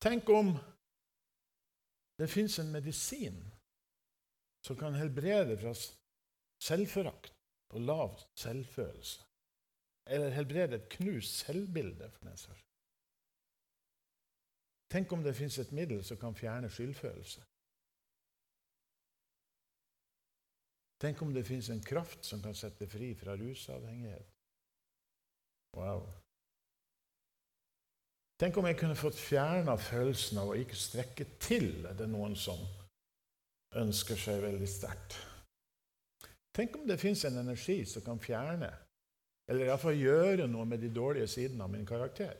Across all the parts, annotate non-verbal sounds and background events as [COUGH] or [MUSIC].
Tenk om det fins en medisin som kan helbrede fra selvforakt og lav selvfølelse. Eller helbrede et knust selvbilde. for den saks Tenk om det fins et middel som kan fjerne skyldfølelse. Tenk om det fins en kraft som kan sette fri fra rusavhengighet. Wow. Tenk om jeg kunne fått fjerna følelsen av å ikke strekke til. Er det noen som ønsker seg veldig sterkt? Tenk om det fins en energi som kan fjerne, eller iallfall gjøre noe med de dårlige sidene av min karakter.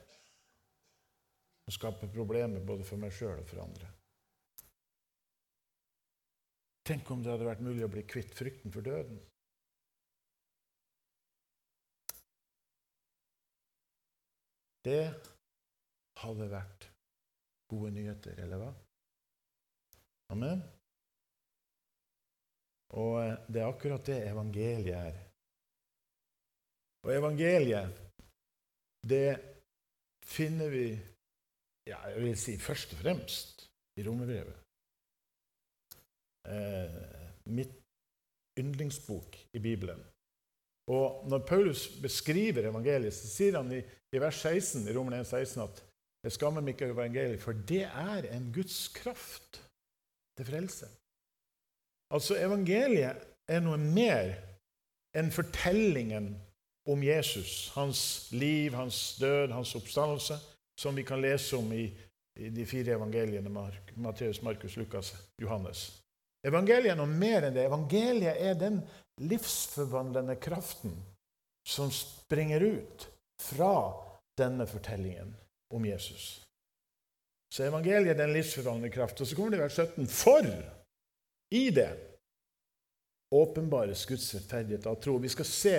Og skape problemer både for meg sjøl og for andre. Tenk om det hadde vært mulig å bli kvitt frykten for døden. Det hadde vært gode nyheter, eller hva? Amen. Og eh, det er akkurat det evangeliet er. Og evangeliet, det finner vi ja, jeg vil si først og fremst i romerbrevet eh, mitt yndlingsbok i Bibelen. Og Når Paulus beskriver evangeliet, så sier han i, i vers 16 i Romer 1, 16 at jeg skammer meg ikke over evangeliet, for det er en Guds kraft til frelse. Altså, evangeliet er noe mer enn fortellingen om Jesus, hans liv, hans død, hans oppstandelse, som vi kan lese om i, i de fire evangeliene Matteus, Markus, Lukas, Johannes. Evangeliet er noe mer enn det. Evangeliet er den livsforvandlende kraften som springer ut fra denne fortellingen om Jesus. Så evangeliet er den livsforvandlende kraft. Og så kommer det i vers 17. For i det åpenbares Guds rettferdighet av tro. Vi skal se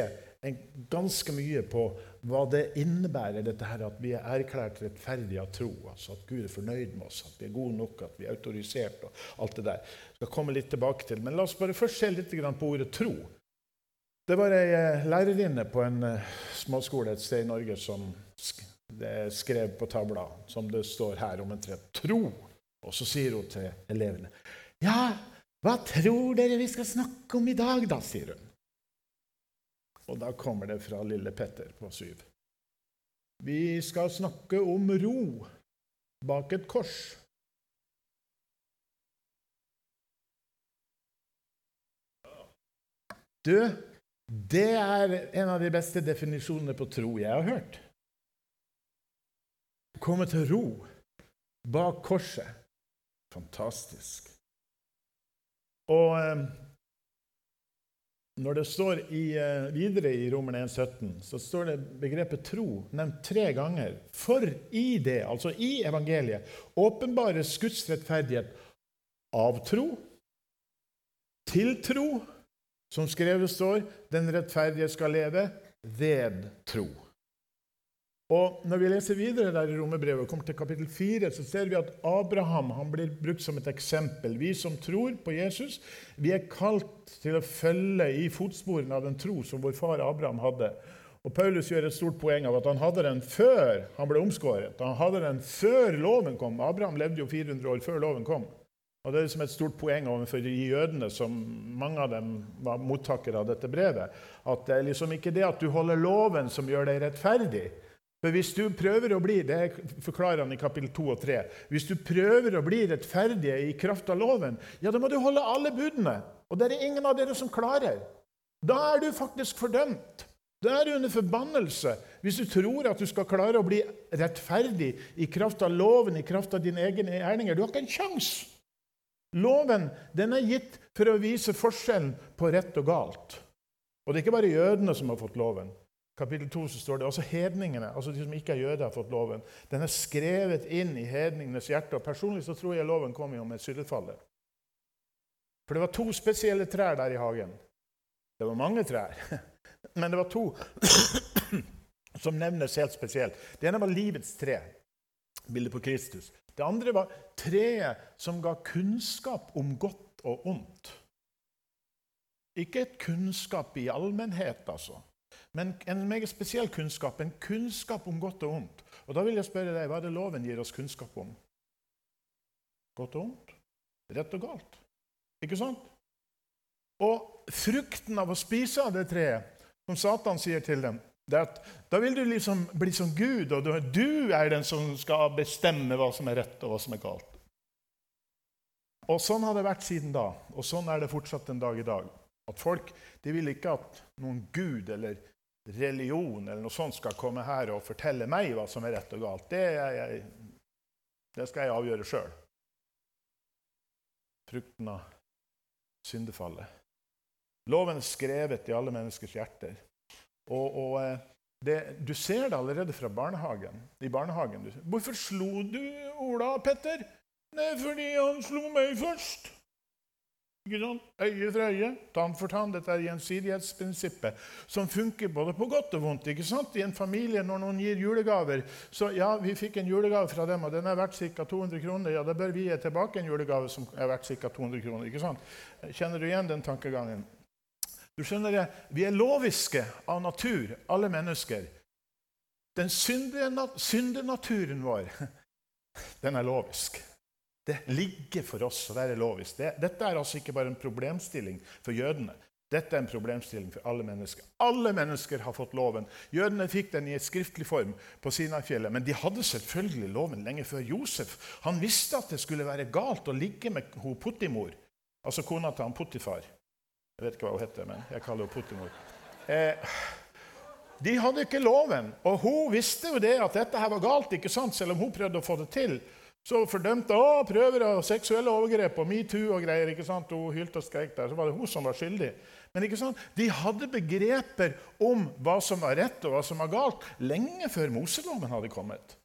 ganske mye på hva det innebærer, dette her, at vi er erklært rettferdige av tro. altså At Gud er fornøyd med oss, at vi er gode nok, at vi er autorisert og alt det der. Jeg skal komme litt tilbake til. Men la oss bare først se litt på ordet tro. Det var ei eh, lærerinne på en eh, småskole et sted i Norge som skrev på tavla, som det står her om en tre, 'tro'. Og så sier hun til elevene Ja, hva tror dere vi skal snakke om i dag, da? sier hun. Og da kommer det fra lille Petter på syv. Vi skal snakke om ro bak et kors. Du, det er en av de beste definisjonene på tro jeg har hørt. Komme til ro bak korset. Fantastisk. Og eh, når det står i, uh, videre i Romerne 1,17, så står det begrepet tro nevnt tre ganger. For i det, altså i evangeliet, åpenbares Guds rettferdighet av tro, til tro, som skrevet står, den rettferdige skal leve ved tro. Og Når vi leser videre der i Romerbrevet og kommer til kapittel 4, så ser vi at Abraham han blir brukt som et eksempel. Vi som tror på Jesus, vi er kalt til å følge i fotsporene av den tro som vår far Abraham hadde. Og Paulus gjør et stort poeng av at han hadde den før han ble omskåret. Han hadde den før loven kom. Abraham levde jo 400 år før loven kom. Og Det er liksom et stort poeng overfor de jødene, som mange av dem var mottakere av dette brevet. At det er liksom ikke det at du holder loven, som gjør deg rettferdig. For hvis du prøver å bli det forklarer han i kapittel 2 og 3, hvis du prøver å bli rettferdig i kraft av loven, ja, da må du holde alle budene. Og det er ingen av dere som klarer. Da er du faktisk fordømt. Da er du under forbannelse hvis du tror at du skal klare å bli rettferdig i kraft av loven, i kraft av dine egne gjerninger. Du har ikke en sjanse. Loven den er gitt for å vise forskjellen på rett og galt. Og det er ikke bare jødene som har fått loven kapittel 2 så står det også hedningene, altså de som ikke er jøder, har fått loven. Den er skrevet inn i hedningenes hjerte. og Personlig så tror jeg loven kom jo med syllefallet. For det var to spesielle trær der i hagen. Det var mange trær, [LAUGHS] men det var to [CLEARS THROAT] som nevnes helt spesielt. Det ene var livets tre, bildet på Kristus. Det andre var treet som ga kunnskap om godt og ondt. Ikke et kunnskap i allmennhet, altså, men en meget spesiell kunnskap, en kunnskap om godt og ondt. Og da vil jeg spørre deg, Hva er det loven gir oss kunnskap om? godt og ondt, rett og galt. Ikke sant? Og frukten av å spise av det treet, som Satan sier til dem, det er at da vil du liksom bli som Gud, og du er den som skal bestemme hva som er rett og hva som er galt. Og Sånn har det vært siden da, og sånn er det fortsatt en dag i dag. At folk de vil ikke at noen gud eller religion eller noe sånt skal komme her og fortelle meg hva som er rett og galt. Det, jeg, det skal jeg avgjøre sjøl. Frukten av syndefallet. Loven er skrevet i alle menneskers hjerter. Og, og eh, det, Du ser det allerede fra barnehagen. i barnehagen. Hvorfor slo du Ola, Petter? Nei, fordi han slo meg først. Ikke sånn, Øye for øye, tann for tann. Dette er gjensidighetsprinsippet som funker både på godt og vondt. ikke sant? I en familie, når noen gir julegaver Så ja, vi fikk en julegave fra dem, og den er verdt ca. 200 kroner. Ja, da bør vi gi tilbake en julegave som er verdt ca. 200 kroner. ikke sant? Kjenner du igjen den tankegangen? Du skjønner det, Vi er loviske av natur, alle mennesker. Den syndenaturen vår, [LAUGHS] den er lovisk. Det ligger for oss å være lovisk. Det, dette er altså ikke bare en problemstilling for jødene. Dette er en problemstilling for alle mennesker. Alle mennesker har fått loven. Jødene fikk den i et skriftlig form på Sinai-fjellet, men de hadde selvfølgelig loven lenge før Josef. Han visste at det skulle være galt å ligge med ho Puttimor, altså kona til han Puttifar. Jeg vet ikke hva hun heter, men jeg kaller henne Puttimor. Eh, de hadde ikke loven, og hun visste jo det at dette her var galt, ikke sant? selv om hun prøvde å få det til. Så fordømte hun prøver av seksuelle overgrep og metoo og greier. ikke sant? Hun hylte og skrek der. Så var det hun som var skyldig. Men ikke sant? de hadde begreper om hva som var rett og hva som var galt, lenge før Moseloven hadde kommet.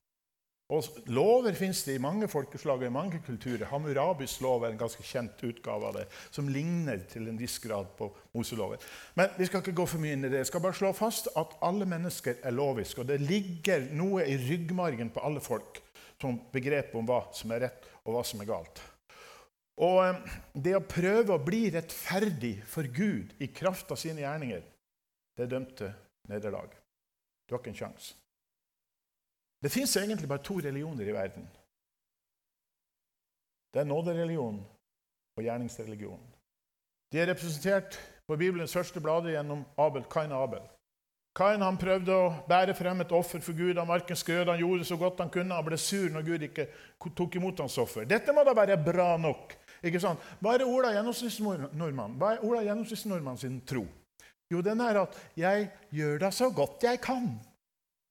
Og Lover fins det i mange folkeslag og i mange kulturer. Hammurabis lov er en ganske kjent utgave av det, som ligner til en viss grad på Moseloven. Men vi skal ikke gå for mye inn i det. Jeg skal bare slå fast at alle mennesker er loviske. Og det ligger noe i ryggmargen på alle folk begrep om hva som er rett, og hva som er galt. Og eh, det å prøve å bli rettferdig for Gud i kraft av sine gjerninger, det dømt til nederlag. Du har ikke en sjanse. Det fins egentlig bare to religioner i verden. Det er nådereligionen og gjerningsreligion. De er representert på Bibelens første blader gjennom Abel, Kain og Abel. Kain han prøvde å bære frem et offer for Gud Han verken skrøt, Han gjorde så godt han kunne. Han ble sur når Gud ikke tok imot hans offer. Dette må da være bra nok. ikke sant? Hva er Ola gjennomsnittsnordmann Hva gjennomsnittsnordmann sin tro? Jo, den er at 'jeg gjør da så godt jeg kan'.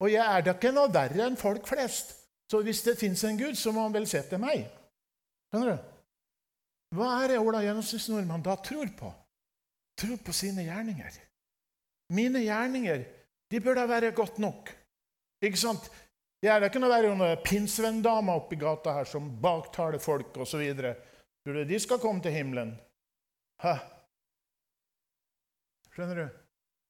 Og jeg er da ikke noe verre enn folk flest. Så hvis det fins en Gud, så må han vel se til meg. Skjønner du? Hva er det Ola gjennomsnittsnordmann da tror på? Tror på sine gjerninger. Mine gjerninger de bør da være godt nok. Ikke sant? Ja, ikke noe være noen pinnsvenndama oppi gata her som baktaler folk osv. Tror du de skal komme til himmelen? Hæ? Skjønner du?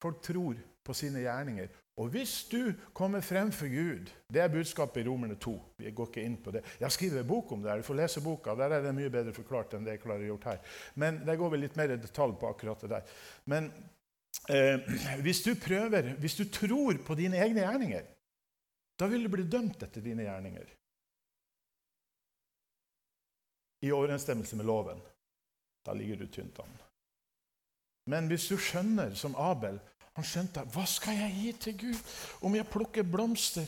Folk tror på sine gjerninger. Og hvis du kommer frem for Gud Det er budskapet i Romerne 2. Vi går ikke inn på det. Jeg har skrevet en bok om det. her, Du får lese boka. Der er det mye bedre forklart enn det jeg klarer å gjøre her. Men det går vel litt mer i detalj på akkurat det der. Men hvis du prøver, hvis du tror på dine egne gjerninger, da vil du bli dømt etter dine gjerninger. I overensstemmelse med loven. Da ligger du tynt an. Men hvis du skjønner, som Abel Han skjønte hva skal jeg gi til Gud om jeg plukker blomster?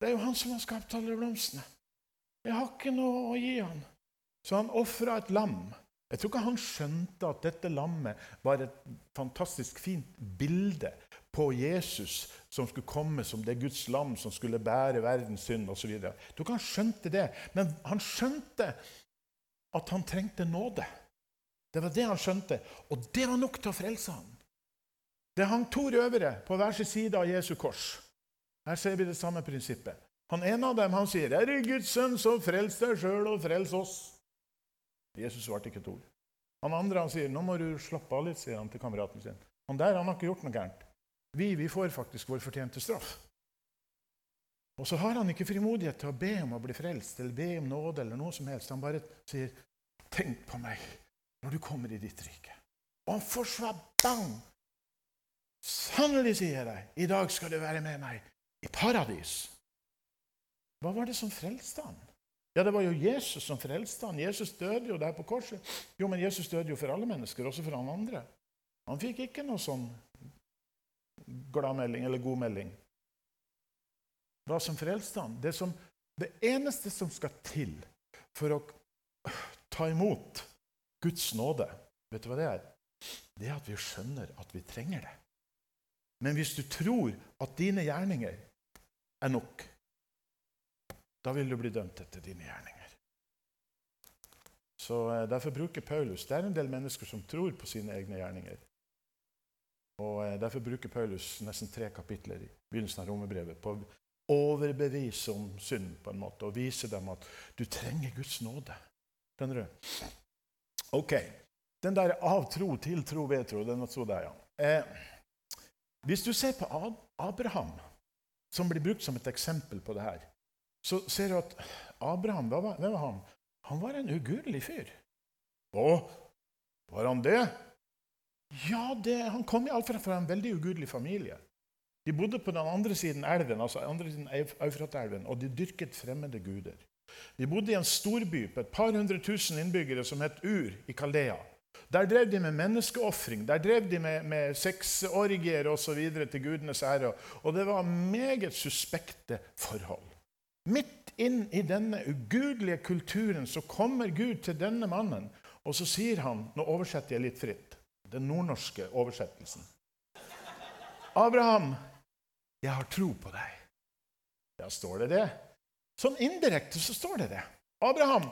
Det er jo han som har skapt alle blomstene. Jeg har ikke noe å gi han. Så han ofra et lam. Jeg tror ikke han skjønte at dette lammet var et fantastisk fint bilde på Jesus som skulle komme som det Guds lam som skulle bære verdens synd osv. Jeg tror ikke han skjønte det, men han skjønte at han trengte nåde. Det var det han skjønte, og det var nok til å frelse ham. Det hang to røvere på hver sin side av Jesu kors. Her ser vi det samme prinsippet. Han ene av dem han sier, 'Er det Guds sønn, så frels deg sjøl og frels oss'. Jesus svarte ikke et ord. Han andre han sier, 'Nå må du slappe av litt', sier han til kameraten sin. Han der han har ikke gjort noe gærent. Vi, vi får faktisk vår fortjente straff. Og så har han ikke frimodighet til å be om å bli frelst eller be om nåde. eller noe som helst. Han bare sier, 'Tenk på meg når du kommer i ditt rike.' Og han får svar bang! Sannelig, sier jeg deg, i dag skal du være med meg i paradis. Hva var det som frelste han? Ja, det var jo Jesus som frelste han. Jesus døde jo der på korset. Jo, men Jesus døde jo for alle mennesker, også for han andre. Han fikk ikke noe sånn gladmelding eller godmelding. Hva som frelste han? Det, som, det eneste som skal til for å ta imot Guds nåde, vet du hva det er? Det er at vi skjønner at vi trenger det. Men hvis du tror at dine gjerninger er nok, da vil du bli dømt etter dine gjerninger. Så eh, Derfor bruker Paulus Det er en del mennesker som tror på sine egne gjerninger. Og eh, Derfor bruker Paulus nesten tre kapitler i begynnelsen av romerbrevet på å overbevise om synd på en måte, og vise dem at du trenger Guds nåde. Skjønner du? Ok. Den der av tro til tro ved tro, den tro der, ja. Eh, hvis du ser på Abraham, som blir brukt som et eksempel på det her, så ser du at Abraham hvem var han? Han var en ugudelig fyr. Å, var han det? Ja, det, han kom iallfall fra en veldig ugudelig familie. De bodde på den andre siden elven, altså andre siden Eufratelven, og de dyrket fremmede guder. De bodde i en storby på et par hundre tusen innbyggere som het Ur i Kaldea. Der drev de med menneskeofring, der drev de med, med sexorgier osv. til gudenes ære. Og det var meget suspekte forhold. Midt inn i denne ugudelige kulturen så kommer Gud til denne mannen, og så sier han Nå oversetter jeg litt fritt. Den nordnorske oversettelsen. Abraham, jeg har tro på deg. Ja, står det det? Sånn indirekte så står det det. Abraham,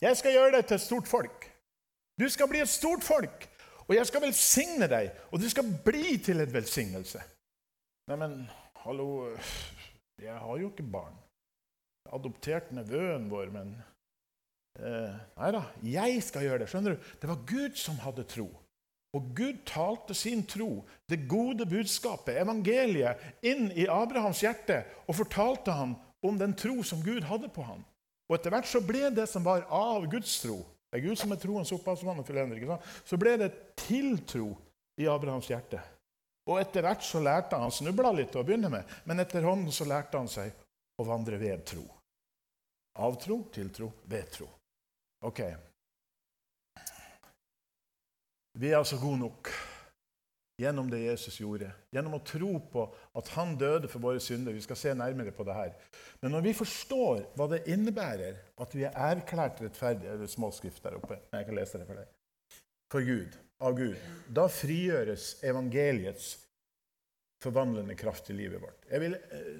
jeg skal gjøre deg til et stort folk. Du skal bli et stort folk, og jeg skal velsigne deg, og du skal bli til en velsignelse. Neimen, hallo Jeg har jo ikke barn. Adoptert nevøen vår, men eh, Nei da, jeg skal gjøre det. Skjønner du? Det var Gud som hadde tro. Og Gud talte sin tro, det gode budskapet, evangeliet, inn i Abrahams hjerte og fortalte ham om den tro som Gud hadde på ham. Og etter hvert så ble det som var av Guds tro Det er Gud som er troens opphavsmann og fullender. Så ble det til tro i Abrahams hjerte. Og etter hvert så lærte han snubla litt å begynne med, men etter hånden så lærte han seg å vandre ved tro. Av tro til tro, ved tro. Ok. Vi er altså gode nok gjennom det Jesus gjorde, gjennom å tro på at han døde for våre synder. Vi skal se nærmere på det her. Men når vi forstår hva det innebærer at vi er erklært rettferdige Det er små skrift der oppe. Jeg kan lese det for deg. For Gud, av Gud. Da frigjøres evangeliets forvandlende kraft i livet vårt. Jeg vil eh,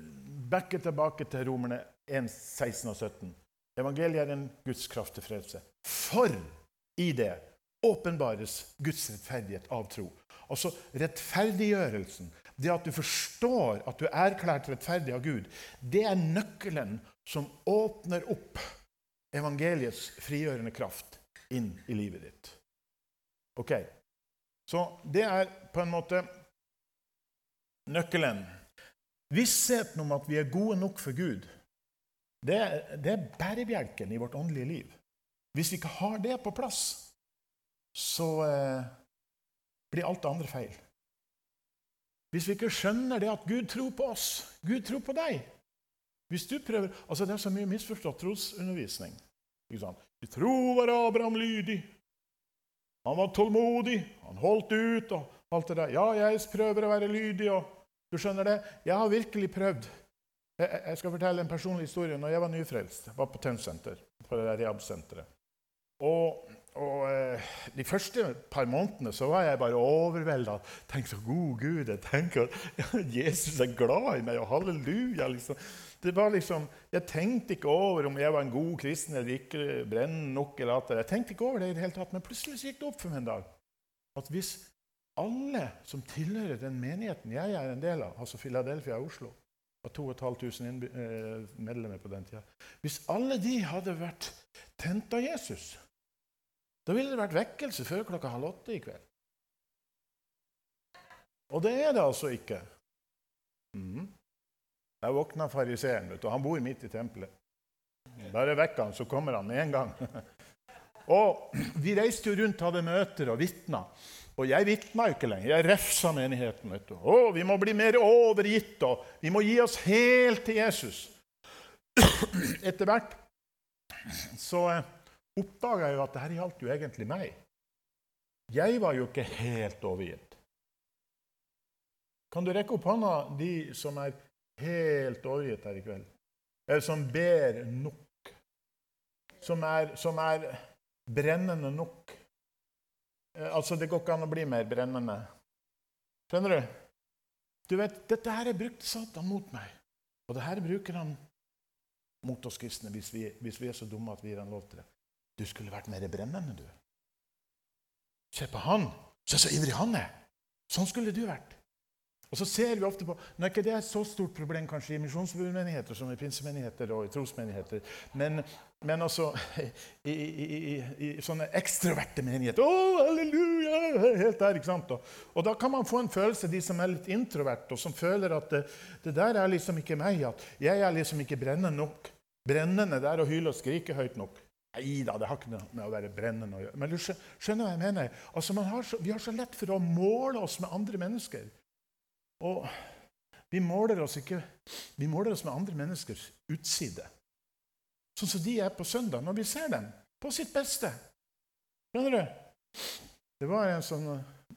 backe tilbake til Romerne 1, 16 og 17. Evangeliet er en Guds kraft til frelse. For i det åpenbares Guds rettferdighet av tro. Altså rettferdiggjørelsen, det at du forstår at du er erklært rettferdig av Gud, det er nøkkelen som åpner opp evangeliets frigjørende kraft inn i livet ditt. Ok, Så det er på en måte nøkkelen. Vissheten om at vi er gode nok for Gud, det, det er bærebjelken i vårt åndelige liv. Hvis vi ikke har det på plass, så eh, blir alt det andre feil. Hvis vi ikke skjønner det at Gud tror på oss, Gud tror på deg Hvis du prøver, altså Det er så mye misforstått trosundervisning. Vi tror var Abraham lydig. Han var tålmodig, han holdt ut og alt det der. Ja, jeg prøver å være lydig. og du skjønner det? Jeg har virkelig prøvd. Jeg, skal fortelle en personlig historie. Når jeg var nyfrelst, var på Tønsenter, på det rehab-senteret. Og og eh, De første par månedene så var jeg bare overvelda. Tenk så god Gud jeg tenker [LAUGHS] Jesus er glad i meg, og halleluja. liksom. Det var liksom, Jeg tenkte ikke over om jeg var en god kristen eller ikke. brennende nok eller alt. Jeg tenkte ikke over det i det hele tatt, Men plutselig gikk det opp for meg en dag at hvis alle som tilhører den menigheten jeg er en del av, altså Philadelphia og Oslo var 2500 eh, medlemmer på den tida Hvis alle de hadde vært tent av Jesus da ville det vært vekkelse før klokka halv åtte i kveld. Og det er det altså ikke. Mm. Der våkna fariseeren. Han bor midt i tempelet. Bare vekk han, så kommer han med en gang. [LAUGHS] og Vi reiste jo rundt, hadde møter og vitna. Og jeg vitna ikke lenger. Jeg refsa menigheten. vet du. Å, vi må bli mer overgitt, og vi må gi oss helt til Jesus. [CLEARS THROAT] Etter hvert så eh, oppdaga jeg jo at dette gjaldt jo egentlig meg. Jeg var jo ikke helt overgitt. Kan du rekke opp hånda, de som er helt overgitt her i kveld? Eller som ber nok? Som er, som er brennende nok? Eh, altså, det går ikke an å bli mer brennende. Skjønner du? Du vet, Dette her er brukt Satan mot meg. Og det her bruker han mot oss kristne hvis vi, hvis vi er så dumme at vi gir han lov til det. Du skulle vært mer brennende, du. Se på han! Se så ivrig han er! Sånn skulle du vært. Og så ser vi ofte på Nå er ikke det et så stort problem kanskje i misjonsmenigheter som i pinsemenigheter og i trosmenigheter, men, men altså i, i, i, i, sånne ekstroverte menigheter Å, halleluja! Helt der, ikke sant? Og, og, da kan man få en følelse, de som er litt introverte, og som føler at det, det, der er liksom ikke meg. At jeg er liksom ikke brennende nok. Brennende der å hyle og skrike høyt nok. Nei da, det har ikke noe med å være brennende å gjøre. Men du skjønner hva jeg mener? Altså, har så, vi har så lett for å måle oss med andre mennesker. Og vi måler oss ikke Vi måler oss med andre menneskers utside. Sånn som de er på søndag, når vi ser dem på sitt beste. Skjønner du? Det var en som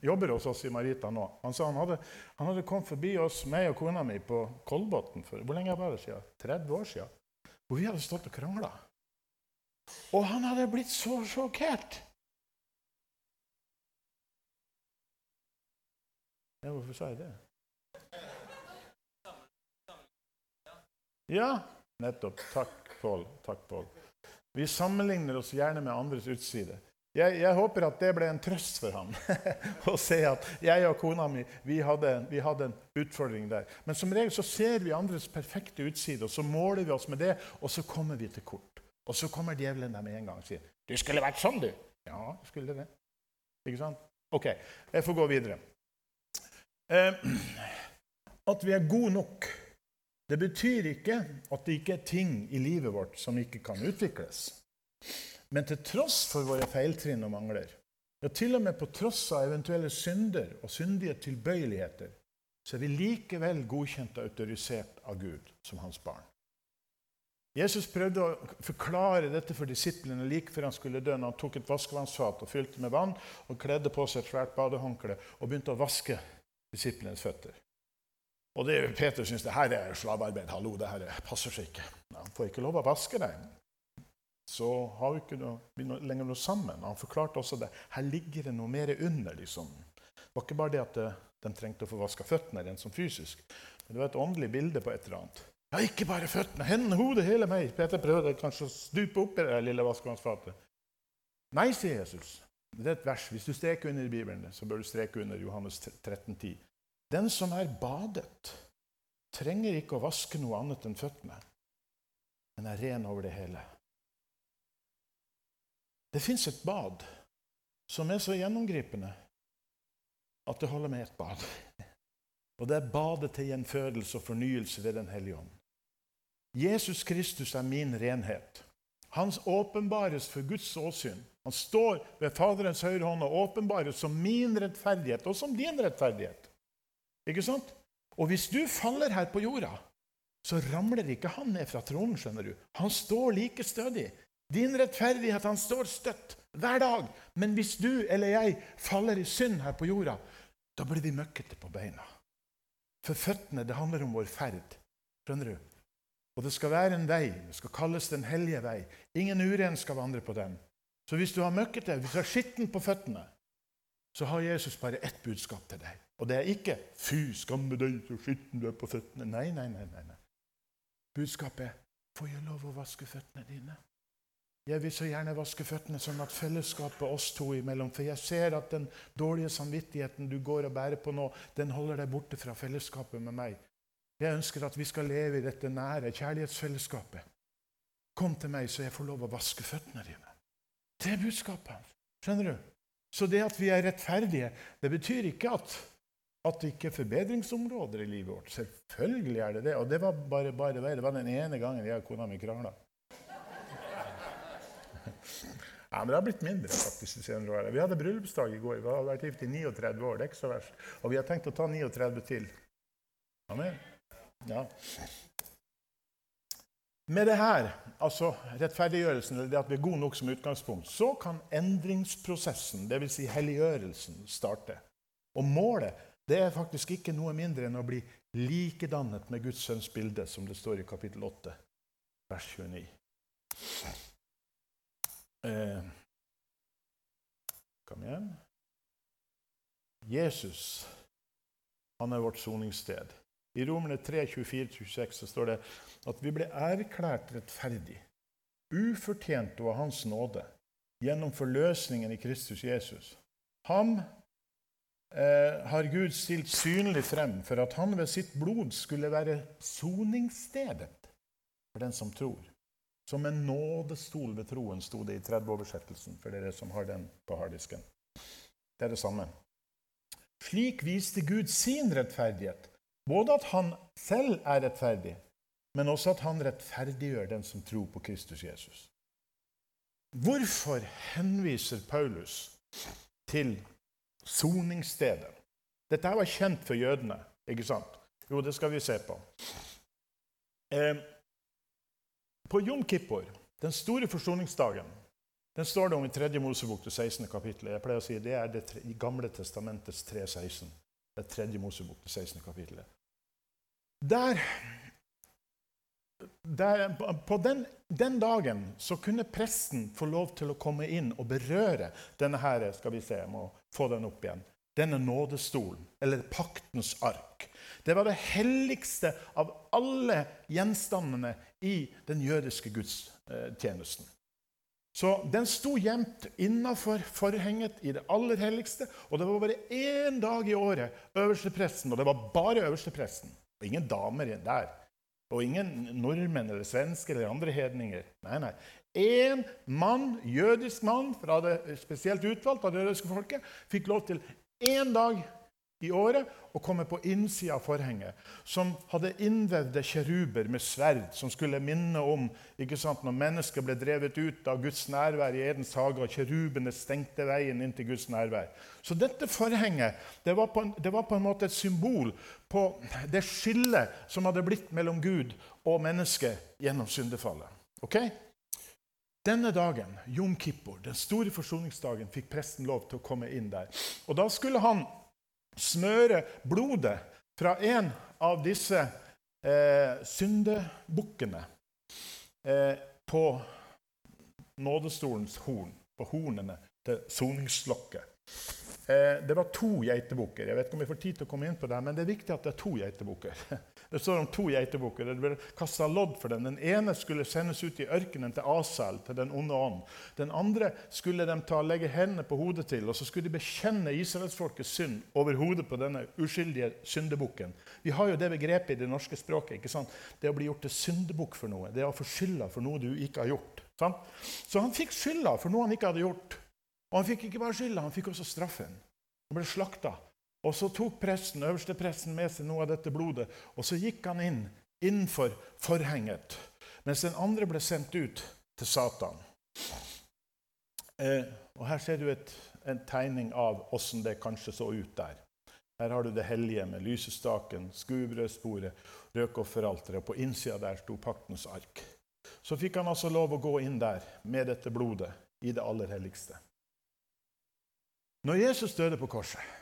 jobber hos oss i Marita nå. Han sa han hadde, han hadde kommet forbi oss, meg og kona mi, på Kolbotn for hvor lenge var det siden? 30 år siden. Hvor vi hadde stått og krangla. Og han hadde blitt så sjokkert. Ja, hvorfor sa jeg det? Ja, nettopp. Takk, Pål. Takk, Pål. Vi sammenligner oss gjerne med andres utside. Jeg, jeg håper at det ble en trøst for ham [LAUGHS] å se at jeg og kona mi vi hadde, vi hadde, en utfordring der. Men som regel så ser vi andres perfekte utside, og så måler vi oss med det, og så kommer vi til kort. Og så kommer djevelen der med en gang og sier 'Du skulle vært sånn, du.' Ja, skulle det. Ikke sant? OK, jeg får gå videre. Eh, [CLEARS THROAT] at vi er gode nok det betyr ikke at det ikke er ting i livet vårt som ikke kan utvikles. Men til tross for våre feiltrinn og mangler, ja, til og med på tross av eventuelle synder og syndige tilbøyeligheter, så er vi likevel godkjent og autorisert av Gud som hans barn. Jesus prøvde å forklare dette for disiplene like før han skulle dø, når han tok et vaskevannsfat og fylte med vann og kledde på seg et svært badehåndkle og begynte å vaske disiplenes føtter. Og det, Peter syns det her er slavearbeid. Hallo, det her passer seg ikke. Han får ikke lov å vaske deg. Så har vi ikke noe, lenger noe sammen. Han forklarte også det. Her ligger det noe mer under. liksom. Det var ikke bare det at det, de trengte å få vaska føttene rent som fysisk. Men det var et åndelig bilde på et eller annet. Ja, ikke bare føttene, hendene, hodet, hele meg. Peter prøvde kanskje å stupe opp i det lille vaskevannsfatet. Nei, sier Jesus. Det er et vers. Hvis du streker under Bibelen, så bør du streke under Johannes 13, 10. Den som er badet, trenger ikke å vaske noe annet enn føttene, men er ren over det hele. Det fins et bad som er så gjennomgripende at det holder med ett bad. Og det er badet til gjenfødelse og fornyelse ved Den hellige ånd. Jesus Kristus er min renhet. Han åpenbares for Guds åsyn. Han står ved Faderens høyre hånd og åpenbares som min rettferdighet og som din rettferdighet. Ikke sant? Og hvis du faller her på jorda, så ramler ikke han ned fra tronen. skjønner du. Han står like stødig. Din rettferdighet han står støtt hver dag. Men hvis du eller jeg faller i synd her på jorda, da blir vi møkkete på beina. For føttene, det handler om vår ferd. Skjønner du? Og det skal være en vei. Det skal kalles Den hellige vei. Ingen uren skal vandre på den. Så hvis du har møkkete, hvis du har skitten på føttene, så har Jesus bare ett budskap til deg. Og det er ikke 'fy, skamme deg, så skitten du er på føttene'. Nei, nei, nei. nei. Budskapet er 'får jeg lov å vaske føttene dine'? Jeg vil så gjerne vaske føttene sånn at fellesskapet oss to imellom For jeg ser at den dårlige samvittigheten du går og bærer på nå, den holder deg borte fra fellesskapet med meg. Jeg ønsker at vi skal leve i dette nære kjærlighetsfellesskapet. Kom til meg, så jeg får lov å vaske føttene dine. Det er budskapet. Skjønner du? Så det at vi er rettferdige, det betyr ikke at, at det ikke er forbedringsområder i livet vårt. Selvfølgelig er det det. Og det var bare, bare det var den ene gangen jeg og kona mi krangla. [LAUGHS] Ja, men det har blitt mindre faktisk de senere årene. Vi hadde bryllupsdag i går. Vi har vært gift i 39 år. det er ikke så verst. Og vi har tenkt å ta 39 til. Amen. Ja. Med det her, altså rettferdiggjørelsen, eller det at vi er gode nok som utgangspunkt, så kan endringsprosessen, dvs. Si helliggjørelsen, starte. Og målet det er faktisk ikke noe mindre enn å bli likedannet med Guds sønns bilde, som det står i kapittel 8, vers 29. Eh, kom igjen. Jesus, han er vårt soningssted. I Romerne 3, 24-26 står det at vi ble erklært rettferdig, ufortjent og av Hans nåde, gjennom forløsningen i Kristus Jesus. Ham eh, har Gud stilt synlig frem for at han ved sitt blod skulle være soningsstedet for den som tror. Som en nådestol ved troen, sto det i 30-oversettelsen for dere som har den på harddisken. Det er det samme. Slik viste Gud sin rettferdighet både at han selv er rettferdig, men også at han rettferdiggjør den som tror på Kristus Jesus. Hvorfor henviser Paulus til soningsstedet? Dette var kjent for jødene, ikke sant? Jo, det skal vi se på. Eh, på Jom Kippur, den store forsoningsdagen, den står det om i 3. Mosebok, til 16. kapittelet. Jeg pleier å si Det er det gamle testamentets 3.16. Det er 3. Mosebok, til 16. kapittelet. Der, der, på den, den, dagen så kunne presten få lov til å komme inn og berøre denne her, skal vi se, jeg må få den opp igjen, denne nådestolen, eller paktens ark. Det var det helligste av alle gjenstandene i den jødiske gudstjenesten. Så Den sto gjemt innafor forhenget i det aller helligste. Og det var bare én dag i året øverstepresten, og det var bare øverstepresten, og ingen damer der. Og ingen nordmenn eller svensker eller andre hedninger. Nei, nei. Én mann, jødisk mann, fra det spesielt utvalgt av det jødiske folket, fikk lov til én dag i året og komme på innsida av forhenget, som hadde innvevde kjeruber med sverd, som skulle minne om ikke sant, når mennesker ble drevet ut av Guds nærvær i Edens hage, og kjerubene stengte veien inn til Guds nærvær. Så dette forhenget det var, en, det var, på en, måte et symbol på det skillet som hadde blitt mellom Gud og mennesket gjennom syndefallet. Okay? Denne dagen, Jom Kippur, den store forsoningsdagen, fikk presten lov til å komme inn der. Og da skulle han smøre blodet fra en av disse eh, syndebukkene eh, på nådestolens horn, på hornene til soningslokket. Eh, det var to geitebukker. Jeg vet ikke om vi får tid til å komme inn på det, men det er viktig at det er to geitebukker. [LAUGHS] Det står om to geitebukker. Det ble kasta lodd for dem. Den ene skulle sendes ut i ørkenen til Asael, til den onde ånd. Den andre skulle de ta, legge hendene på hodet til, og så skulle de bekjenne israelsfolkets synd over hodet på denne uskyldige syndebukken. Vi har jo det begrepet i det norske språket. ikke sant? Det å bli gjort til syndebukk for noe. Det å få skylda for noe du ikke har gjort. Sant? Så han fikk skylda for noe han ikke hadde gjort. Og han fikk ikke bare skylda, han fikk også straffen. Han ble slakta. Og så tok presten, øverste presten med seg noe av dette blodet, og så gikk han inn innenfor forhenget, mens den andre ble sendt ut til Satan. Eh, og Her ser du et, en tegning av åssen det kanskje så ut der. Her har du det hellige med lysestaken, skuebrødsporet, røkofferalteret. På innsida der sto paktens ark. Så fikk han altså lov å gå inn der med dette blodet i det aller helligste. Når Jesus døde på korset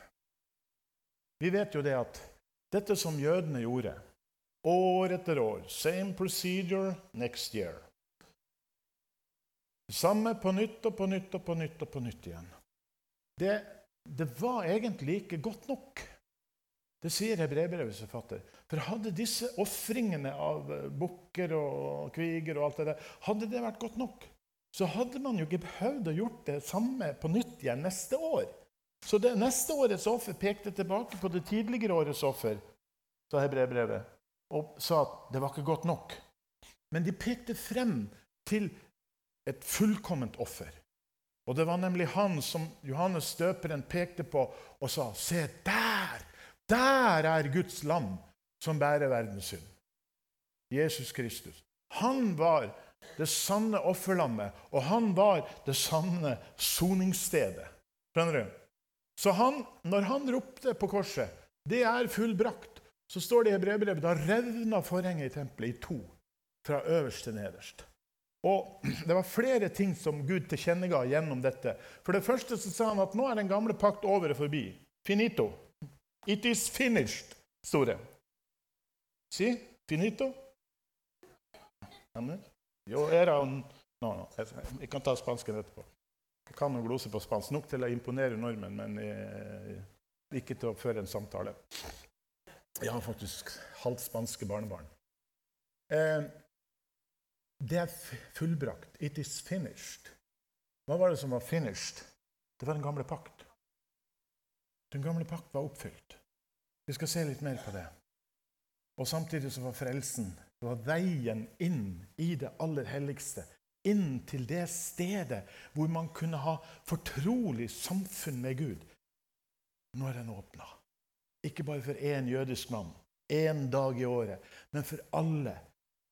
vi vet jo det at dette som jødene gjorde år etter år Same procedure next year. Samme på nytt og på nytt og på nytt og på nytt igjen. Det, det var egentlig ikke godt nok. Det sier hebreerbrevets forfatter. For hadde disse ofringene av bukker og kviger og alt det der, hadde det vært godt nok, så hadde man jo ikke behøvd å gjort det samme på nytt igjen neste år. Så det neste årets offer pekte tilbake på det tidligere årets offer, sa hebreerbrevet, og sa at det var ikke godt nok. Men de pekte frem til et fullkomment offer. Og det var nemlig han som Johannes støperen pekte på og sa, 'Se der! Der er Guds lam som bærer verdens synd.' Jesus Kristus. Han var det sanne offerlammet, og han var det sanne soningsstedet. Skjønner du? Så han, når han ropte på korset 'Det er fullbrakt', så står det i brevbrevet da revna forhenget i tempelet i to. fra øverst til nederst. Og [CLEARS THROAT] Det var flere ting som Gud tilkjennega gjennom dette. For det første så sa han at nå er den gamle pakt over og forbi. Finito. It is finished, sto det. Si finito. Jo, era no, no. Jeg kan ta spansken etterpå. Jeg kan noe glose på spansk. Nok til å imponere nordmenn, men eh, ikke til å føre en samtale. Jeg har faktisk halvt spanske barnebarn. Eh, det er fullbrakt. It is finished. Hva var det som var finished? Det var den gamle pakt. Den gamle pakt var oppfylt. Vi skal se litt mer på det. Og samtidig så var frelsen det var veien inn i det aller helligste inn til det stedet hvor man kunne ha fortrolig samfunn med Gud. Nå er den åpna. Ikke bare for én jødisk mann, én dag i året, men for alle.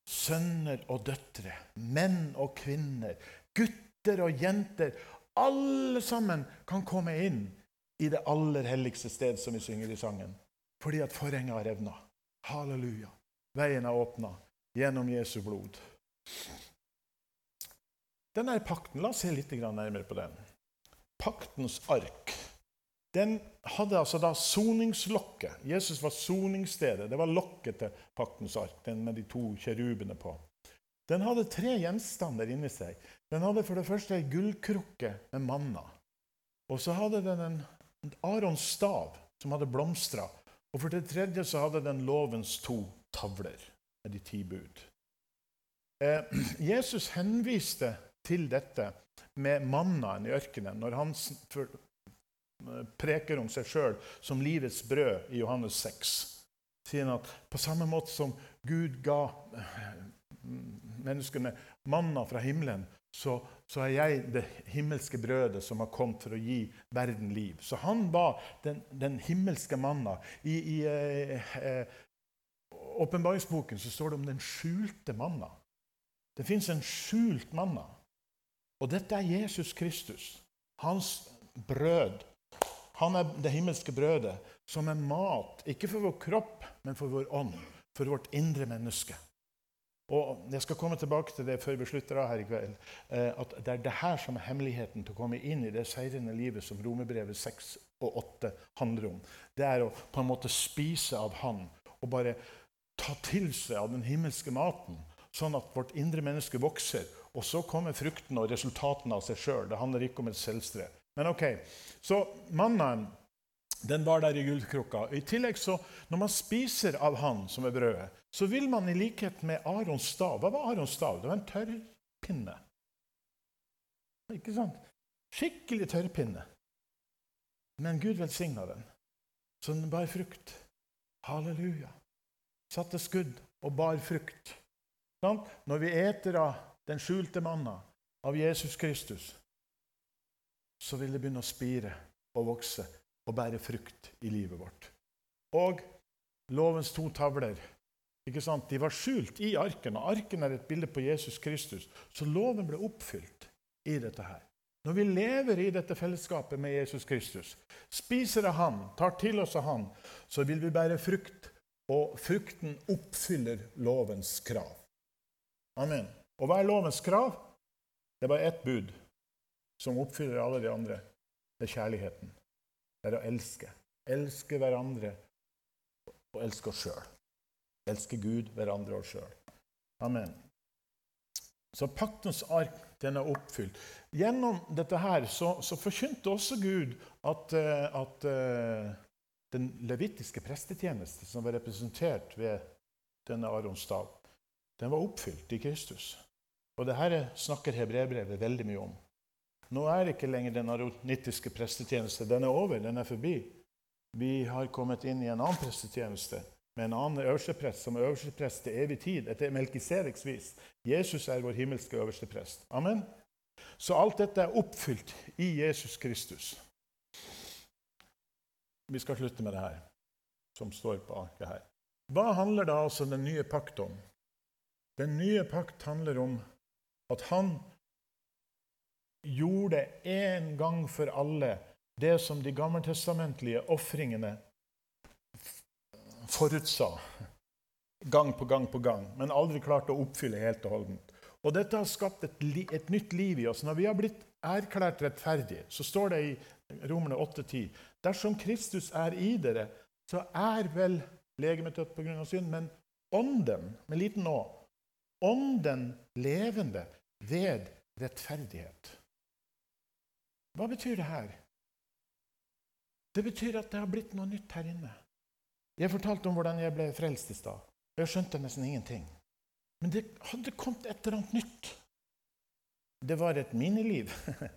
Sønner og døtre, menn og kvinner, gutter og jenter. Alle sammen kan komme inn i det aller helligste sted, som vi synger i sangen. Fordi at forhenget har revna. Halleluja. Veien er åpna gjennom Jesu blod. Denne pakten, La oss se litt nærmere på den. Paktens ark. Den hadde altså da soningslokket. Jesus var soningsstedet. Det var lokket til paktens ark, den med de to kjerubene på. Den hadde tre gjenstander inni seg. Den hadde for det første ei gullkrukke med manna. Og så hadde den en Arons stav som hadde blomstra. Og for det tredje så hadde den lovens to tavler med de ti bud. Eh, [CLEARS THROAT] Jesus henviste til dette med mannaen i ørkenen når han preker om seg sjøl som livets brød i Johannes 6. Sier han at på samme måte som Gud ga eh, menneskene manna fra himmelen, så, så, er jeg det himmelske brødet som har kommet for å gi verden liv. Så han var den, den himmelske manna. I, i eh, eh, åpenbaringsboken så står det om den skjulte manna. Det fins en skjult manna. Og dette er Jesus Kristus. Hans brød. Han er det himmelske brødet, som er mat, ikke for vår kropp, men for vår ånd. For vårt indre menneske. Og Jeg skal komme tilbake til det før vi slutter av her i kveld. Eh, at Det er det her som er hemmeligheten til å komme inn i det seirende livet som Romerbrevet 6 og 8 handler om. Det er å på en måte spise av Han og bare ta til seg av den himmelske maten, sånn at vårt indre menneske vokser og så kommer frukten og resultatene av seg sjøl. Det handler ikke om et selvstrev. Men ok, Så mannen den var der i gullkrukka. I tillegg så, Når man spiser av han som er brødet, så vil man i likhet med Arons stav Hva var Arons stav? Det var en tørrpinne. Ikke sant? Skikkelig tørrpinne. Men Gud velsigna den, så den bar frukt. Halleluja. Satte skudd og bar frukt. Når vi eter av den skjulte manna av Jesus Kristus, så vil det begynne å spire og vokse og bære frukt i livet vårt. Og lovens to tavler ikke sant? De var skjult i arken, og arken er et bilde på Jesus Kristus. Så loven ble oppfylt i dette her. Når vi lever i dette fellesskapet med Jesus Kristus, spiser av Han, tar til oss av Han, så vil vi bære frukt, og frukten oppfyller lovens krav. Amen. Og hva er lovens krav? Det er bare ett bud som oppfyller alle de andre. Det er kjærligheten. Det er å elske. Elske hverandre og elske oss sjøl. Elske Gud, hverandre og oss sjøl. Amen. Så paktens ark den er oppfylt. Gjennom dette her så, så forkynte også Gud at, eh, at uh, den levitiske prestetjeneste, som var representert ved denne Arons den var oppfylt i Kristus. Og det her snakker hebreerbrevet veldig mye om. Nå er ikke lenger den aronittiske prestetjeneste. Den er over, den er forbi. Vi har kommet inn i en annen prestetjeneste med en annen øversteprest som er øversteprest til evig tid, etter Melkisedeks vis. Jesus er vår himmelske øverste prest. Amen. Så alt dette er oppfylt i Jesus Kristus. Vi skal slutte med det her, som står på arket her. Hva handler da altså den nye pakt om? Den nye pakt handler om at han gjorde en gang for alle det som de gammeltestamentlige ofringene forutsa. gang på gang på gang, men aldri klarte å oppfylle helt og holdent. Og dette har skapt et, et, nytt liv i oss. Når vi har blitt erklært rettferdige, så står det i Romerne 8,10.: Dersom Kristus er i dere, så er vel legemet dødt pga. synd, men ånden, med liten å, ånden levende ved rettferdighet. Hva betyr det her? Det betyr at det har blitt noe nytt her inne. Jeg fortalte om hvordan jeg ble frelst i stad. Jeg skjønte nesten ingenting. Men det hadde kommet et eller annet nytt. Det var et miniliv. [LAUGHS]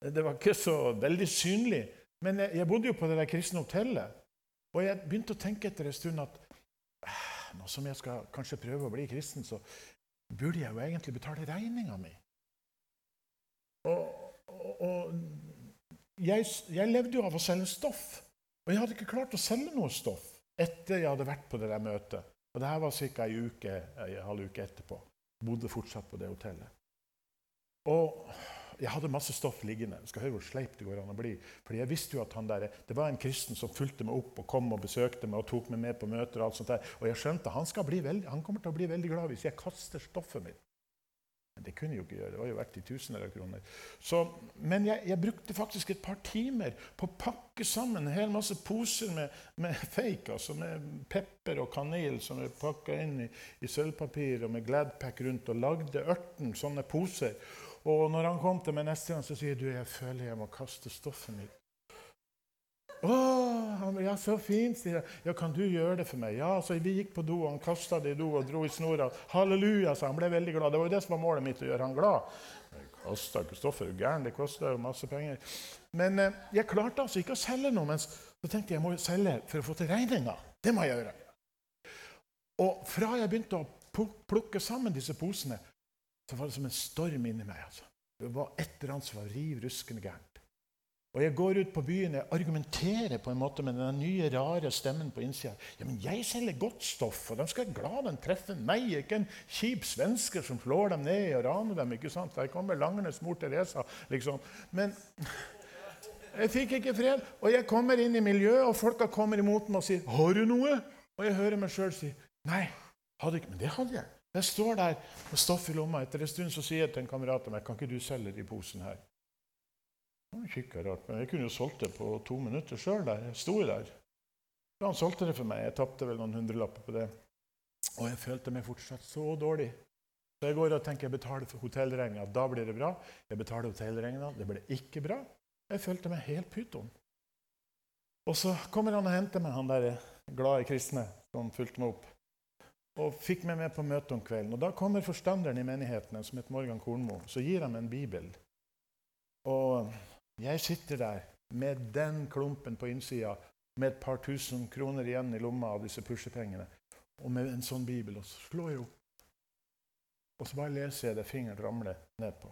Det var ikke så veldig synlig. Men jeg, bodde jo på det der kristne hotellet. Og jeg begynte å tenke etter en stund at nå som jeg skal kanskje prøve å bli kristen, så burde jeg jo egentlig betale regninga mi. Og, og, og jeg, jeg, levde jo av å selge stoff. Og jeg hadde ikke klart å selge noe stoff etter jeg hadde vært på det der møtet. Og det her var ca. ei uke, en halv uke etterpå. Bodde fortsatt på det hotellet. Og jeg hadde masse stoff liggende. Skal høre hvor sleip det går an å bli. Fordi jeg visste jo at han der, Det var en kristen som fulgte meg opp og kom og besøkte meg og tok meg med på møter. Og alt sånt der. Og jeg skjønte han, veldig, han kommer til å bli veldig glad hvis jeg kaster stoffet mitt. Men det kunne jeg jo ikke gjøre. Det var jo verdt i tusener av kroner. Så, men jeg, jeg, brukte faktisk et par timer på å pakke sammen en hel masse poser med, med fake, altså med pepper og kanel som jeg pakka inn i, i sølvpapir og med Gladpack rundt, og lagde 18 sånne poser. Og når han kom til meg neste gang, så sier du, jeg føler jeg må kaste stoffet mitt. Å, ja, så fint, sier jeg. Ja, kan du gjøre det for meg? Ja, så Vi gikk på do, og han kasta det i do og dro i snora. Halleluja, sa han. ble veldig glad. Det var jo det som var målet mitt, å gjøre han glad. Jeg kasta ikke stoffet, du gæren? Det kosta jo masse penger. Men eh, jeg klarte altså ikke å selge noe. Men så tenkte jeg jeg må selge for å få til regninga. Det må jeg gjøre. Og fra jeg begynte å plukke sammen disse posene, så var det som en storm inni meg. altså. Det var et eller annet som var riv ruskende gærent. Og Jeg går ut på byen jeg argumenterer på en måte med den nye, rare stemmen på innsida. Ja, men jeg selger godt stoff, og de skal være glad de treffer meg. Ikke en kjip svensker som slår dem ned og raner dem. ikke sant? Der kommer Langernes mor Teresa, liksom. Men jeg fikk ikke fred. Og jeg kommer inn i miljøet, og folka kommer imot meg og sier 'Har du noe?' Og jeg hører meg sjøl si 'Nei, hadde ikke.' Men det hadde jeg. Jeg står der med stoff i lomma. Etter en stund så sier jeg til en kamerat av meg kan ikke du selge de posen her. Han rart, men Jeg kunne jo solgt det på to minutter sjøl. Jeg sto der. Så han solgte det for meg. Jeg tapte vel noen hundrelapper på det. Og jeg følte meg fortsatt så dårlig. Så jeg går og tenker jeg betaler for hotellregninga. Da blir det bra. Jeg betaler hotellregninga. Det ble ikke bra. Jeg følte meg helt pyton. Og så kommer han og henter meg, han der glade kristne som fulgte meg opp og fikk meg med på møte om kvelden. Og Da kommer forstanderen i menigheten, som heter Morgan Kornmo. Så gir han meg en bibel. Og jeg sitter der med den klumpen på innsida, med et par tusen kroner igjen i lomma av disse pushepengene, og med en sånn bibel. Og så slår jeg opp. Og så bare leser jeg det fingeren ramler ned på.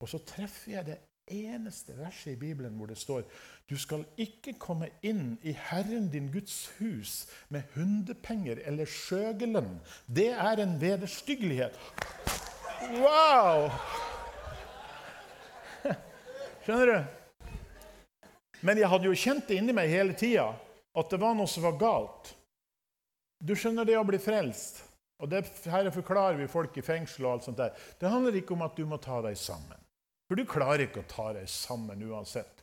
Og så treffer jeg det eneste verset i Bibelen hvor det står du skal ikke komme inn i Herren din Guds hus med hundepenger eller skjøgelønn. Det er en vederstyggelighet. Wow! [LAUGHS] Skjønner du? Men jeg hadde jo kjent det inni meg hele tida at det var noe som var galt. Du skjønner det å bli frelst. Og det her forklarer vi folk i fengsel. og alt sånt der. Det handler ikke om at du må ta deg sammen. For du klarer ikke å ta deg sammen uansett.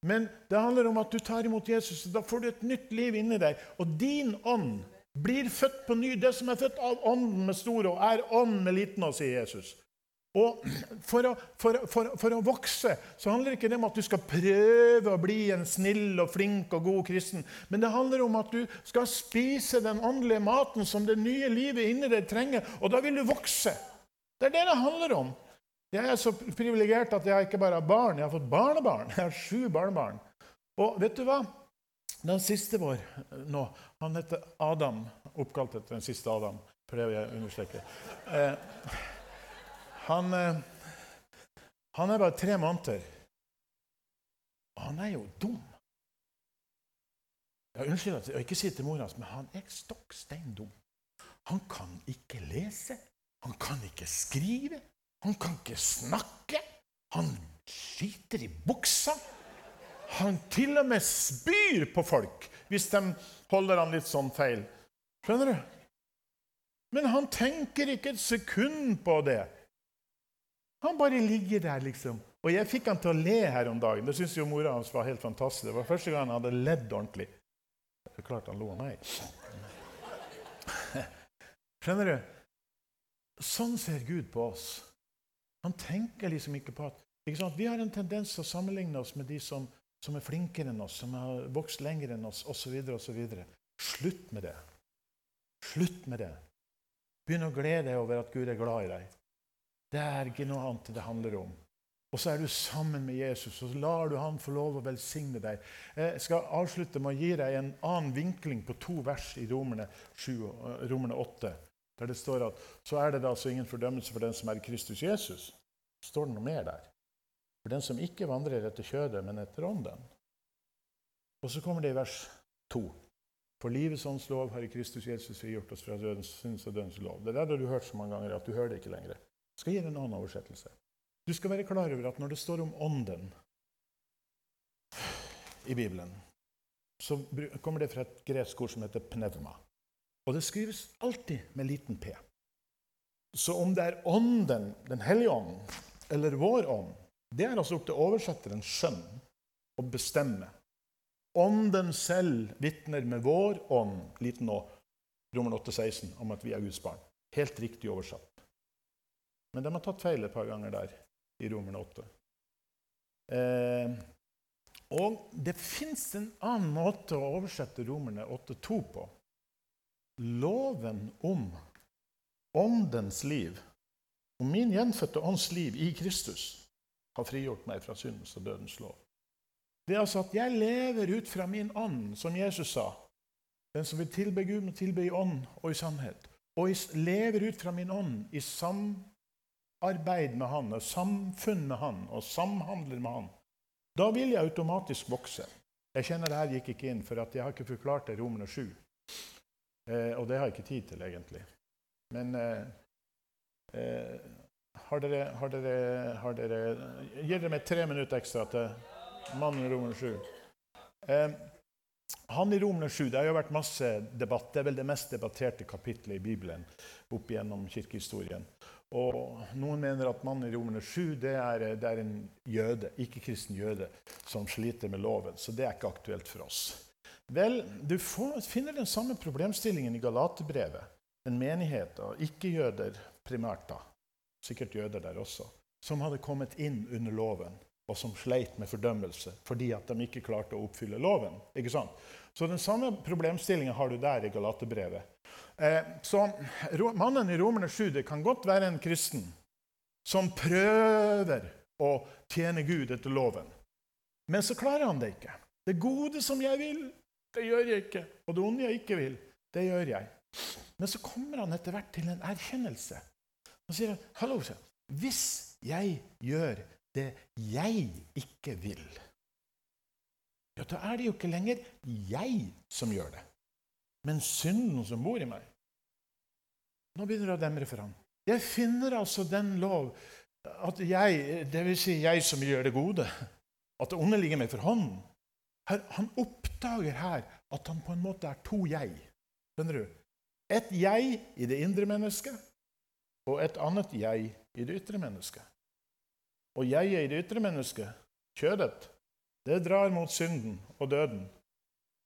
Men det handler om at du tar imot Jesus, og da får du et nytt liv inni deg. Og din ånd blir født på ny. Det som er født av ånden med stor og er ånd med liten å, sier Jesus. Og for å, for, for, for å, vokse så handler det ikke om at du skal prøve å bli en snill og flink og god kristen, men det handler om at du skal spise den åndelige maten som det nye livet inni deg trenger, og da vil du vokse. Det er det det handler om. Jeg er så privilegert at jeg ikke bare har barn, jeg har fått barnebarn. [LAUGHS] Jeg har sju barnebarn. Og vet du hva? Den siste vår nå, han heter Adam, oppkalt etter den siste Adam. Vil jeg understreke. Eh, han, eh, han er bare tre måneder. Og han er jo dum. Jeg unnskyld at jeg ikke sier til mora hans, men han er stokk stein dum. Han kan ikke lese. Han kan ikke skrive. Han kan ikke snakke. Han skiter i buksa. Han til og med spyr på folk hvis de holder han litt sånn feil. Skjønner du? Men han tenker ikke et sekund på det. Han bare ligger der, liksom. Og jeg fikk han til å le her om dagen. Det syntes jo mora hans var helt fantastisk. Det var første gang han hadde ledd ordentlig. Så klart han lo av meg. Skjønner du? Sånn ser Gud på oss. Han tenker liksom ikke på at ikke Vi har en tendens til å sammenligne oss med de som, som er flinkere enn oss, som har vokst lenger enn oss, osv. Slutt med det. Slutt med det. Begynn å glede deg over at Gud er glad i deg. Det er ikke noe annet det handler om. Og så er du sammen med Jesus, og så lar du han få lov å velsigne deg. Jeg skal avslutte med å gi deg en annen vinkling på to vers i Romerne, 7, Romerne 8, der det står at så er det altså ingen fordømmelse for den som er Kristus Jesus. Står det noe mer der? For den som ikke vandrer etter kjødet, men etter ånden. Og så kommer det i vers 2. For livets ånds lov har i Kristus Jesus frigjort oss fra dødens syns og dødens lov. Det der har du hørt så mange ganger at du hører det ikke lenger. Jeg skal gi deg en annen oversettelse. Du skal være klar over at når det står om Ånden i Bibelen, så kommer det fra et gresk ord som heter pneuma. Og det skrives alltid med liten p. Så om det er Ånden, Den hellige ånd, eller vår ånd, det er altså opp til oversetteren skjønn å bestemme. Ånden selv vitner med vår ånd, liten å, Romer 8,16, om at vi er Guds barn. Helt riktig oversatt. Men de har tatt feil et par ganger der i Romerne 8. Eh, og det fins en annen måte å oversette Romerne 8,2 på. Loven om åndens liv, om min gjenfødte ånds liv i Kristus, har frigjort meg fra syndens og dødens lov. Det er altså at jeg lever ut fra min ånd, som Jesus sa. Den som vil tilbe Gud, må tilbe i ånd og i sannhet. Og lever ut fra min ånd i samarbeid med han, og samfunn med han og samhandler med han, da vil jeg automatisk vokse. Jeg kjenner det her gikk ikke inn, for jeg har ikke forklart det i Romerne 7. Eh, og det har jeg ikke tid til, egentlig. Men eh, eh, har, dere, har, dere, har dere Gir dere meg tre minutter ekstra til mannen i Romerne 7? Eh, han i Romerne 7 Det har jo vært masse debatt. Det er vel det mest debatterte kapitlet i Bibelen opp gjennom kirkehistorien. Og Noen mener at mannen i Romerne 7 det er, det er en jøde, ikke-kristen jøde som sliter med loven. Så det er ikke aktuelt for oss. Vel, Du finner den samme problemstillingen i Galaterbrevet. En menighet av ikke-jøder primært, da, sikkert jøder der også, som hadde kommet inn under loven, og som sleit med fordømmelse fordi at de ikke klarte å oppfylle loven. Ikke sant? Så den samme problemstillingen har du der i Galaterbrevet. Eh, så mannen i Romerne 7 det kan godt være en kristen som prøver å tjene Gud etter loven. Men så klarer han det ikke. Det gode som jeg vil, det gjør jeg ikke. Og det onde jeg ikke vil, det gjør jeg. Men så kommer han etter hvert til en erkjennelse. Han sier hallo, hvis jeg gjør det jeg ikke vil, ja, da er det jo ikke lenger jeg som gjør det men synden som bor i meg. Nå begynner det å demre for ham. Jeg finner altså den lov at jeg, dvs. Si jeg som gjør det gode, at det onde ligger meg for hånden. Han oppdager her at han på en måte er to jeg. Skjønner du? Et jeg i det indre mennesket og et annet jeg i det ytre mennesket. Og jeg i det ytre mennesket, kjødet, det drar mot synden og døden.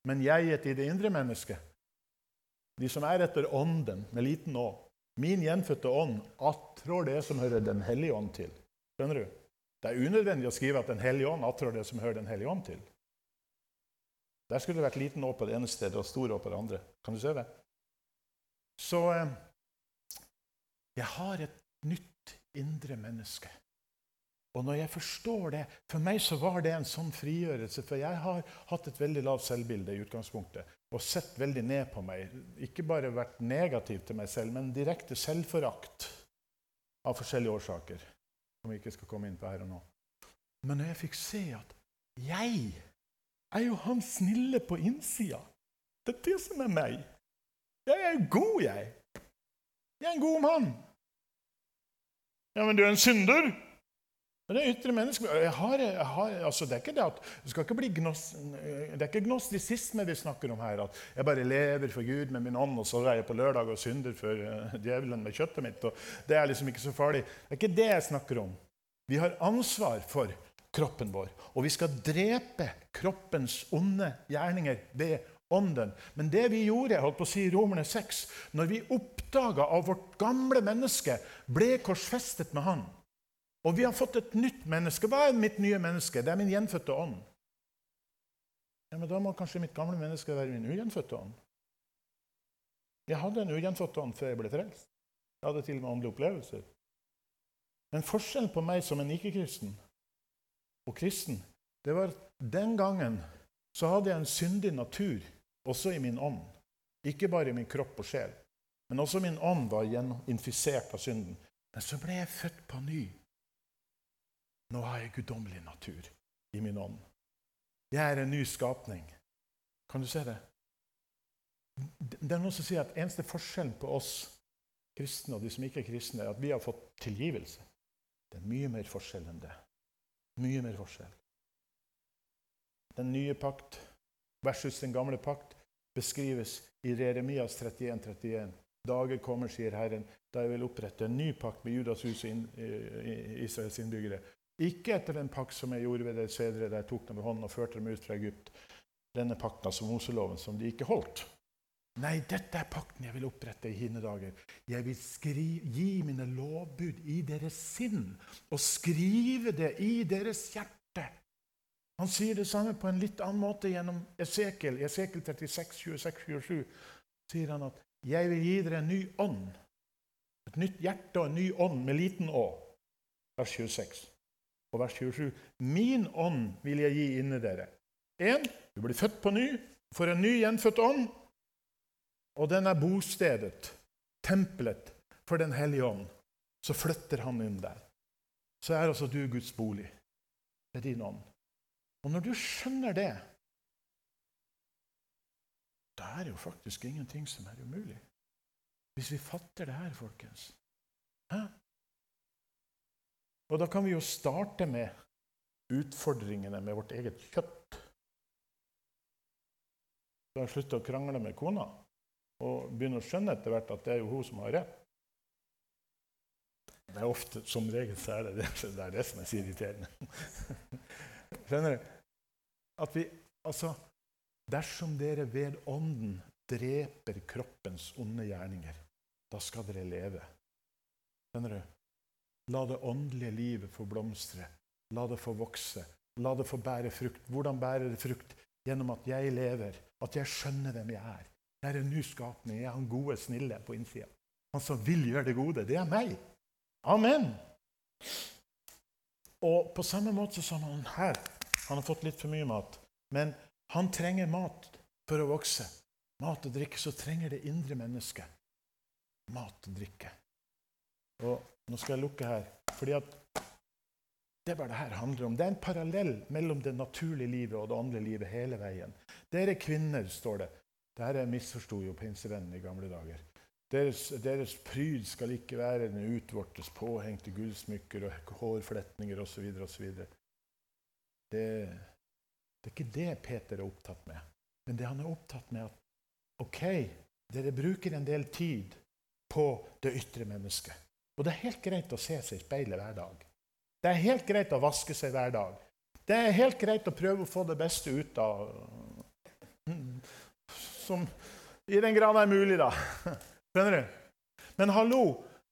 Men jeget i det indre mennesket, de som er etter Ånden, med liten å. Min gjenfødte ånd attrår det som hører Den hellige ånd til. Skjønner du? Det er unødvendig å skrive at Den hellige ånd attrår det som hører Den hellige ånd til. Der skulle det vært liten å på det ene stedet og stor å på det andre. Kan du se det? Så eh, jeg har et nytt indre menneske. Og når jeg forstår det For meg så var det en sånn frigjørelse. For jeg har hatt et veldig lavt selvbilde i utgangspunktet og sett veldig ned på meg. Ikke bare vært negativ til meg selv, men direkte selvforakt av forskjellige årsaker. Som vi ikke skal komme inn på her og nå. Men når jeg fikk se at jeg er jo han snille på innsida Det er det som er meg. Jeg er god, jeg. Jeg er en god mann. Ja, men du er en synder. Det er ytre menneske. Jeg har, jeg har, altså det er ikke det at det, skal ikke bli gnos, det er ikke gnostisisme vi snakker om her. At jeg bare lever for Gud med min ånd, og så er jeg på lørdag og synder for uh, djevelen med kjøttet mitt. og Det er liksom ikke så farlig. Det er ikke det jeg snakker om. Vi har ansvar for kroppen vår, og vi skal drepe kroppens onde gjerninger ved ånden. Men det vi gjorde jeg holdt på å si Romerne 6, når vi oppdaga at vårt gamle menneske ble korsfestet med Han, og vi har fått et nytt menneske Hva er mitt nye menneske? Det er min gjenfødte ånd. Ja, men Da må kanskje mitt gamle menneske være min ugjenfødte ånd. Jeg hadde en ugjenfødt ånd før jeg ble frelst. Jeg hadde til og med åndelige opplevelser. Men forskjellen på meg som en ikke-kristen og kristen, det var den gangen så hadde jeg en syndig natur også i min ånd. Ikke bare i min kropp og sjel, men også min ånd var infisert av synden. Men så ble jeg født på ny. Nå har jeg guddommelig natur i min ånd. Jeg er en ny skapning. Kan du se det? Det er noen som sier at eneste forskjellen på oss kristne og de som ikke er kristne, er at vi har fått tilgivelse. Det er mye mer forskjell enn det. Mye mer forskjell. Den nye pakt versus den gamle pakt beskrives i Reremias 31, 31. Dager kommer, sier Herren, da jeg vil opprette en ny pakt med Judas hus og Israels innbyggere. Ikke etter den pakt som jeg gjorde ved deres fedre, da jeg tok dem i hånden og førte dem ut fra Egypt. Denne pakten, altså Moseloven, som de ikke holdt. Nei, dette er pakten jeg vil opprette i hine dager. Jeg vil skrive, gi mine lovbud i deres sinn og skrive det i deres hjerte. Han sier det samme på en litt annen måte gjennom Esekel. Esekel 36, 26, 27 sier han at 'jeg vil gi dere en ny ånd'. Et nytt hjerte og en ny ånd med liten å. Vers 26 og vers 27. Min ånd vil jeg gi inni dere. En, du blir født på ny, får en ny gjenfødt ånd. Og den er bostedet, tempelet, for Den hellige ånd. Så flytter han inn der. Så er altså du Guds bolig. Er din ånd. Og når du skjønner det, da er det jo faktisk ingenting som er umulig. Hvis vi fatter det her, folkens. Hæ? Og da kan vi jo starte med utfordringene med vårt eget kjøtt. Da slutter å krangle med kona og begynner å skjønne etter hvert at det er jo hun som har rett. Det er ofte, Som regel så er det det, det, er det som er så irriterende. [LAUGHS] Skjønner du? At vi, altså, Dersom dere ved Ånden dreper kroppens onde gjerninger, da skal dere leve. Skjønner du? La det åndelige livet få blomstre. La det få vokse. La det få bære frukt. Hvordan bærer det frukt? Gjennom at jeg lever, at jeg skjønner hvem jeg er. Det er en ny skapning. Jeg er han gode, snille på innsida. Han som vil gjøre det gode. Det er meg. Amen. Og på samme måte som han her Han har fått litt for mye mat. Men han trenger mat for å vokse. Mat og drikke. Så trenger det indre mennesket mat og drikke. Og nå skal jeg lukke her. fordi at det er hva det her handler om. Det er en parallell mellom det naturlige livet og det åndelige livet hele veien. Dere kvinner, står det. Dette misforsto jo pinsevennen i gamle dager. Deres, deres pryd skal ikke være den utvortes, påhengte gullsmykker og hårfletninger osv. Det, det er ikke det Peter er opptatt med. Men det han er opptatt med, at OK, dere bruker en del tid på det ytre mennesket. Og det er helt greit å se seg i speilet hver dag. Det er helt greit å vaske seg hver dag. Det er helt greit å prøve å få det beste ut av Som I den grad det er mulig, da. [LAUGHS] Skjønner du? Men hallo,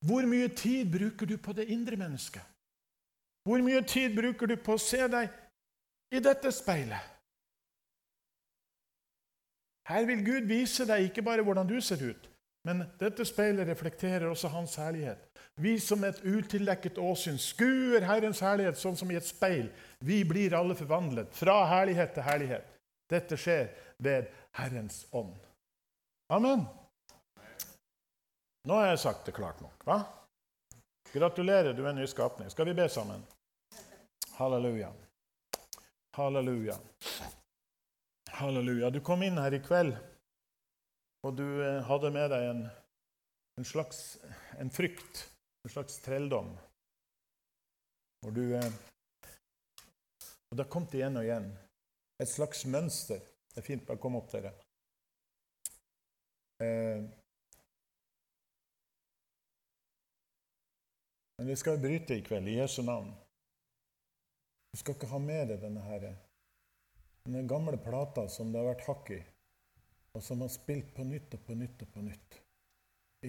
hvor mye tid bruker du på det indre mennesket? Hvor mye tid bruker du på å se deg i dette speilet? Her vil Gud vise deg ikke bare hvordan du ser ut, men dette speilet reflekterer også Hans herlighet. Vi som et utildekket åsyn skuer Herrens herlighet sånn som i et speil. Vi blir alle forvandlet fra herlighet til herlighet. Dette skjer ved Herrens ånd. Amen. Nå har jeg sagt det klart nok. hva? Gratulerer, du er en ny skapning. Skal vi be sammen? Halleluja. Halleluja. Halleluja. Du kom inn her i kveld, og du eh, hadde med deg en, en slags en frykt en slags trelldom. Og du, eh, Og det har kommet igjen og igjen. Et slags mønster. Det er fint. Bare kom opp, dere. Eh, men vi skal bryte i kveld, i Jesu navn. Du skal ikke ha med deg denne, her, denne gamle plata som det har vært hakk i, og som har spilt på nytt og på nytt og på nytt.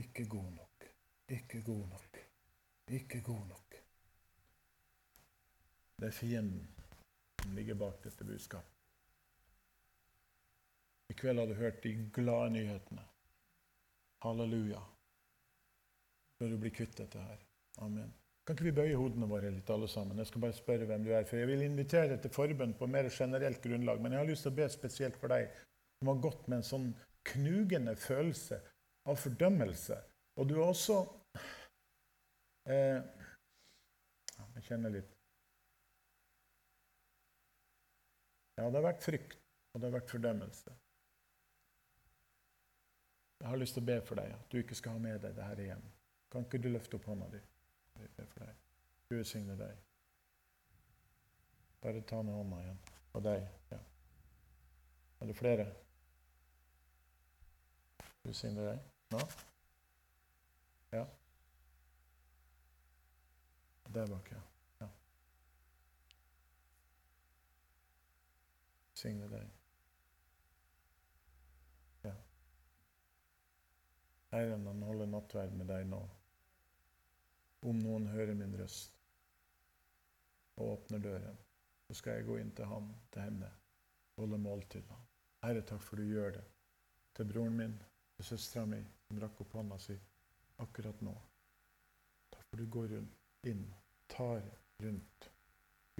Ikke god nok, ikke god nok, ikke god nok. Det er fienden som ligger bak dette budskapet. I kveld har du hørt de glade nyhetene. Halleluja. Når du blir kvitt dette her. Amen. Kan ikke vi bøye hodene våre litt, alle sammen? Jeg skal bare spørre hvem du er. For jeg vil invitere til forbønn på mer generelt grunnlag. Men jeg har lyst til å be spesielt for deg som har gått med en sånn knugende følelse av fordømmelse. Og du er også eh, Jeg kjenner litt Ja, det har vært frykt, og det har vært fordømmelse. Jeg har lyst til å be for deg at du ikke skal ha med deg det her hjem. Kan ikke du løfte opp hånda di? Jeg for deg. Gud signe deg. Bare ta ned hånda igjen. Og deg. Ja. Er det flere? Gud signe deg. Nå? Ja. Der bak, ja. ja. Signe deg. Herren, han holder nattverd med deg nå. Om noen hører min røst og åpner døren, så skal jeg gå inn til ham, til henne, og holde måltid med ham. Herre, takk for du gjør det. Til broren min, til søstera mi, som rakk opp hånda si akkurat nå. Takk for du går rundt, inn, tar rundt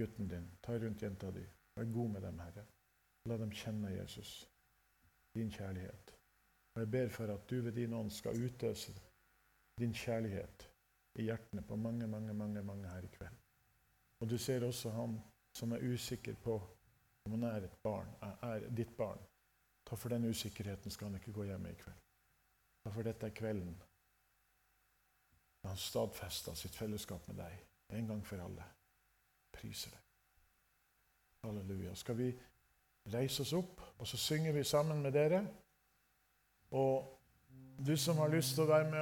gutten din, tar rundt jenta di. Vær god med dem, Herre. La dem kjenne Jesus, din kjærlighet. Og jeg ber for at du ved din ånd skal utøse din kjærlighet i hjertene på mange, mange, mange, mange her i kveld. Og du ser også han som er usikker på om han er et barn, er ditt barn. Ta for den usikkerheten skal han ikke gå hjemme i kveld. Ta for dette er kvelden da han stadfesta sitt fellesskap med deg en gang for alle. Priser deg. Halleluja. Skal vi reise oss opp, og så synger vi sammen med dere? Og du som har lyst til å være med